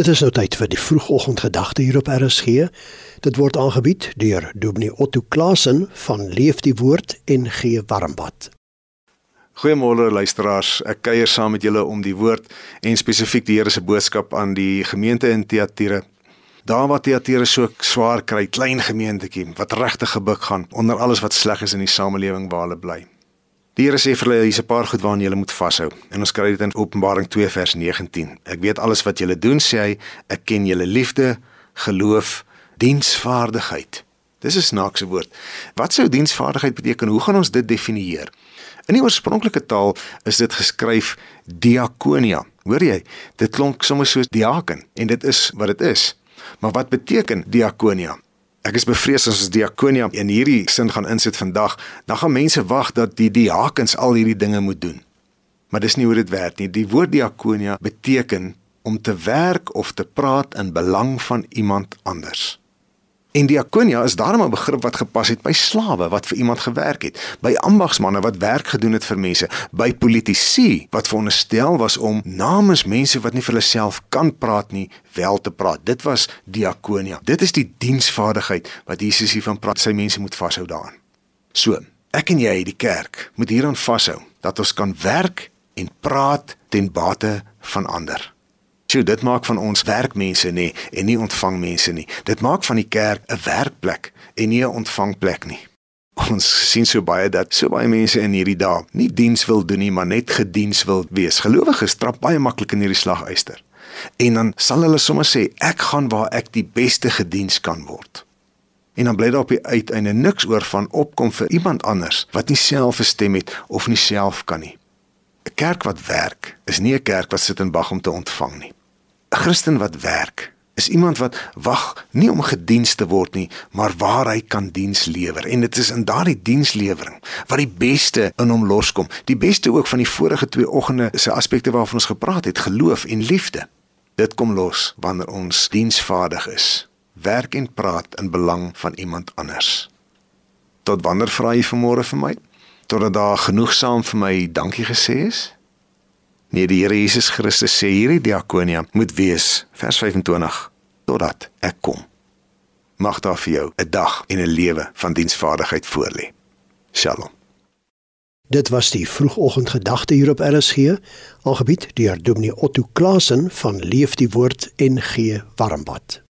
Dit is nou tyd vir die vroegoggendgedagte hier op RSG. Dit word aangebied deur Dominee Otto Klasen van Leef die Woord en gee warmbad. Goeiemôre luisteraars. Ek kuier saam met julle om die woord en spesifiek die Here se boodskap aan die gemeente in Thyatira. Daar waar Thyatira so swaar kry, klein gemeentetjie wat regtig gebuk gaan onder alles wat sleg is in die samelewing waar hulle bly. Die Here sê vir hulle hier's 'n paar goed waaraan julle moet vashou. En ons kry dit in Openbaring 2 vers 19. Ek weet alles wat julle doen, sê hy. Ek ken julle liefde, geloof, diensvaardigheid. Dis 'n snaakse woord. Wat sou diensvaardigheid beteken? Hoe gaan ons dit definieer? In die oorspronklike taal is dit geskryf diakonia. Hoor jy? Dit klink sommer soos diaken en dit is wat dit is. Maar wat beteken diakonia? Ek is bevrees as ons diakonia in hierdie sin gaan insit vandag, dan gaan mense wag dat die diakens al hierdie dinge moet doen. Maar dis nie hoe dit werk nie. Die woord diakonia beteken om te werk of te praat in belang van iemand anders. En diakonia is daarom 'n begrip wat gepas het by slawe wat vir iemand gewerk het, by ambagsmande wat werk gedoen het vir mense, by politici wat veronderstel was om namens mense wat nie vir hulle self kan praat nie, wel te praat. Dit was diakonia. Dit is die diensvaardigheid wat Jesus hier van praat, sy mense moet vashou daaraan. So, ek en jy, die kerk, moet hieraan vashou dat ons kan werk en praat ten bate van ander. Sjoe, dit maak van ons werkmense nê en nie ontvangmense nie. Dit maak van die kerk 'n werkplek en nie 'n ontvangplek nie. Ons sien so baie dat so baie mense in hierdie dae nie diens wil doen nie, maar net gediens wil wees. Gelowiges trap baie maklik in hierdie slaguister. En dan sal hulle sommer sê ek gaan waar ek die beste gediens kan word. En dan bly daar op die uiteinde niks oor van opkom vir iemand anders wat nie self 'n stem het of nie self kan nie. 'n Kerk wat werk is nie 'n kerk wat sit en wag om te ontvang nie. 'n Christen wat werk is iemand wat wag nie om gediens te word nie, maar waar hy kan diens lewer. En dit is in daardie dienslewering wat die beste in hom loskom. Die beste ook van die vorige twee oggende se aspekte waarvan ons gepraat het, geloof en liefde. Dit kom los wanneer ons diensvaardig is. Werk en praat in belang van iemand anders. Tot wanneer vra jy vanmôre vir my? Totdat daar genoegsaam vir my dankie gesê is? Nee, die Here Jesus Christus sê hierdie diakonia moet wees vers 25 totdat ek kom. Mag daar vir jou 'n dag en 'n lewe van diensvaardigheid voorlê. Shalom. Dit was die vroegoggendgedagte hier op RSG, aangebied deur Dominee Otto Klasen van Leef die Woord en gee warmbad.